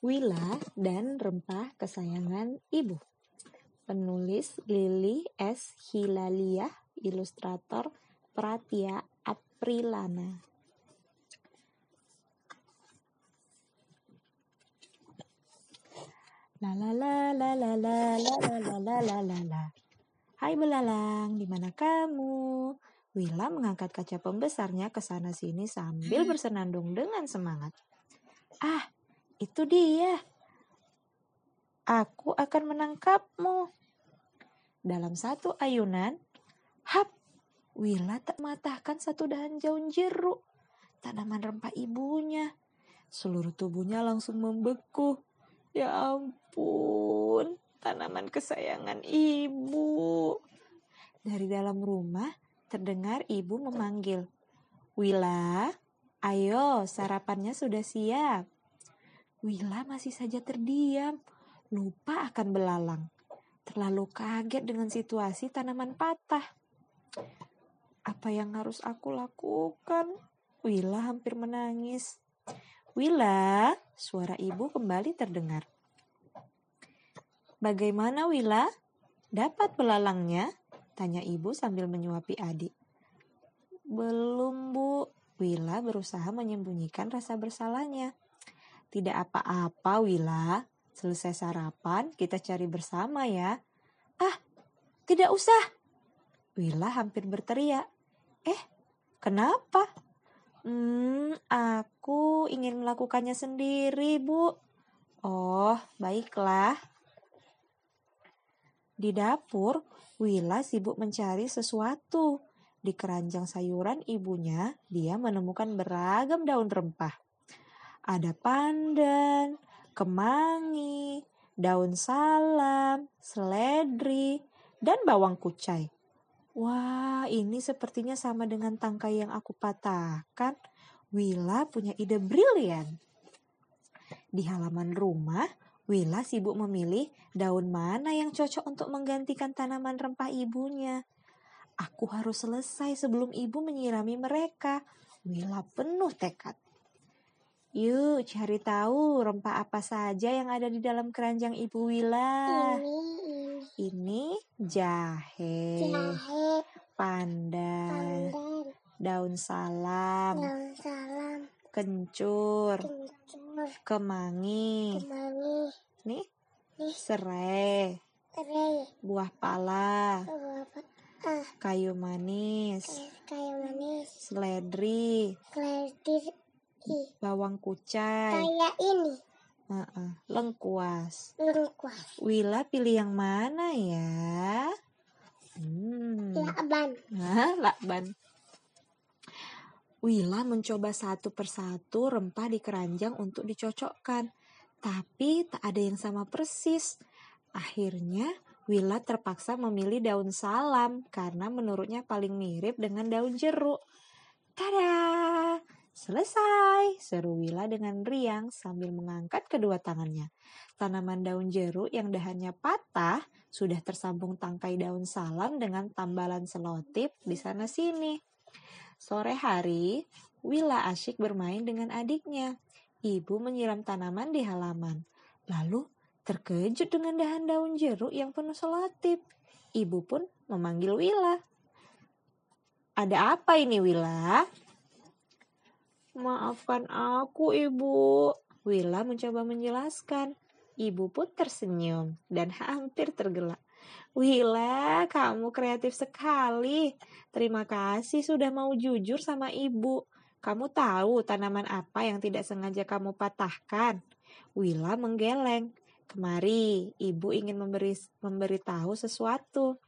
Wila dan rempah kesayangan ibu. Penulis Lili S. Hilaliah, ilustrator Pratia Aprilana. La la la la la la la la la la la la la. Hai belalang, di mana kamu? Wila mengangkat kaca pembesarnya ke sana sini sambil bersenandung dengan semangat. Ah, itu dia. Aku akan menangkapmu. Dalam satu ayunan, hap, Wila tak matahkan satu dahan daun jeruk, tanaman rempah ibunya. Seluruh tubuhnya langsung membeku. Ya ampun, tanaman kesayangan ibu. Dari dalam rumah terdengar ibu memanggil. Wila, ayo sarapannya sudah siap. Wila masih saja terdiam, lupa akan belalang. Terlalu kaget dengan situasi tanaman patah. Apa yang harus aku lakukan? Wila hampir menangis. Wila, suara ibu kembali terdengar. Bagaimana Wila? Dapat belalangnya? Tanya ibu sambil menyuapi adik. Belum bu, Wila berusaha menyembunyikan rasa bersalahnya. Tidak apa-apa, Wila. Selesai sarapan, kita cari bersama ya. Ah, tidak usah. Wila hampir berteriak. Eh, kenapa? Hmm, aku ingin melakukannya sendiri, Bu. Oh, baiklah. Di dapur, Wila sibuk mencari sesuatu. Di keranjang sayuran ibunya, dia menemukan beragam daun rempah. Ada pandan, kemangi, daun salam, seledri, dan bawang kucai. Wah, ini sepertinya sama dengan tangkai yang aku patahkan. Wila punya ide brilian. Di halaman rumah, Wila sibuk memilih daun mana yang cocok untuk menggantikan tanaman rempah ibunya. Aku harus selesai sebelum ibu menyirami mereka. Wila penuh tekad. Yuk cari tahu rempah apa saja yang ada di dalam keranjang Ibu Wila. Ini, Ini jahe, jahe, pandan, pandan, daun salam, daun salam, kencur, kencur, kemangi, kemangi, nih nih, serai, serai, buah pala, buah ah, kayu manis, kayu manis, seledri, bawang kucai, kayak ini, Heeh, lengkuas. lengkuas, Wila pilih yang mana ya? Hmm. lakban, Nah, lakban. Wila mencoba satu persatu rempah di keranjang untuk dicocokkan. Tapi tak ada yang sama persis. Akhirnya, Wila terpaksa memilih daun salam karena menurutnya paling mirip dengan daun jeruk. Tada! Selesai, seru Wila dengan riang sambil mengangkat kedua tangannya. Tanaman daun jeruk yang dahannya patah sudah tersambung tangkai daun salam dengan tambalan selotip di sana sini. Sore hari, Wila asyik bermain dengan adiknya. Ibu menyiram tanaman di halaman. Lalu terkejut dengan dahan daun jeruk yang penuh selotip. Ibu pun memanggil Wila. Ada apa ini Wila? Maafkan aku ibu. Wila mencoba menjelaskan. Ibu pun tersenyum dan hampir tergelak. Wila, kamu kreatif sekali. Terima kasih sudah mau jujur sama ibu. Kamu tahu tanaman apa yang tidak sengaja kamu patahkan? Wila menggeleng. Kemari, ibu ingin memberi memberitahu sesuatu.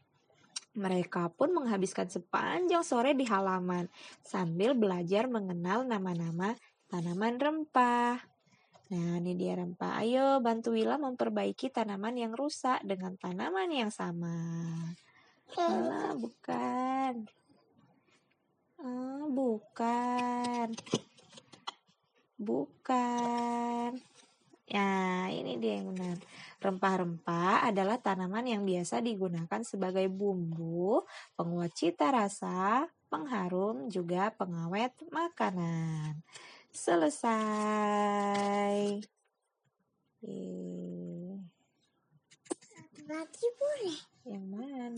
Mereka pun menghabiskan sepanjang sore di halaman sambil belajar mengenal nama-nama tanaman rempah. Nah, ini dia rempah. Ayo bantu Wila memperbaiki tanaman yang rusak dengan tanaman yang sama. Ah, bukan. Ah, bukan. Bukan. Ya, ini dia yang benar. Rempah-rempah adalah tanaman yang biasa digunakan sebagai bumbu, penguat cita rasa, pengharum, juga pengawet makanan. Selesai. Lagi boleh. Yang mana?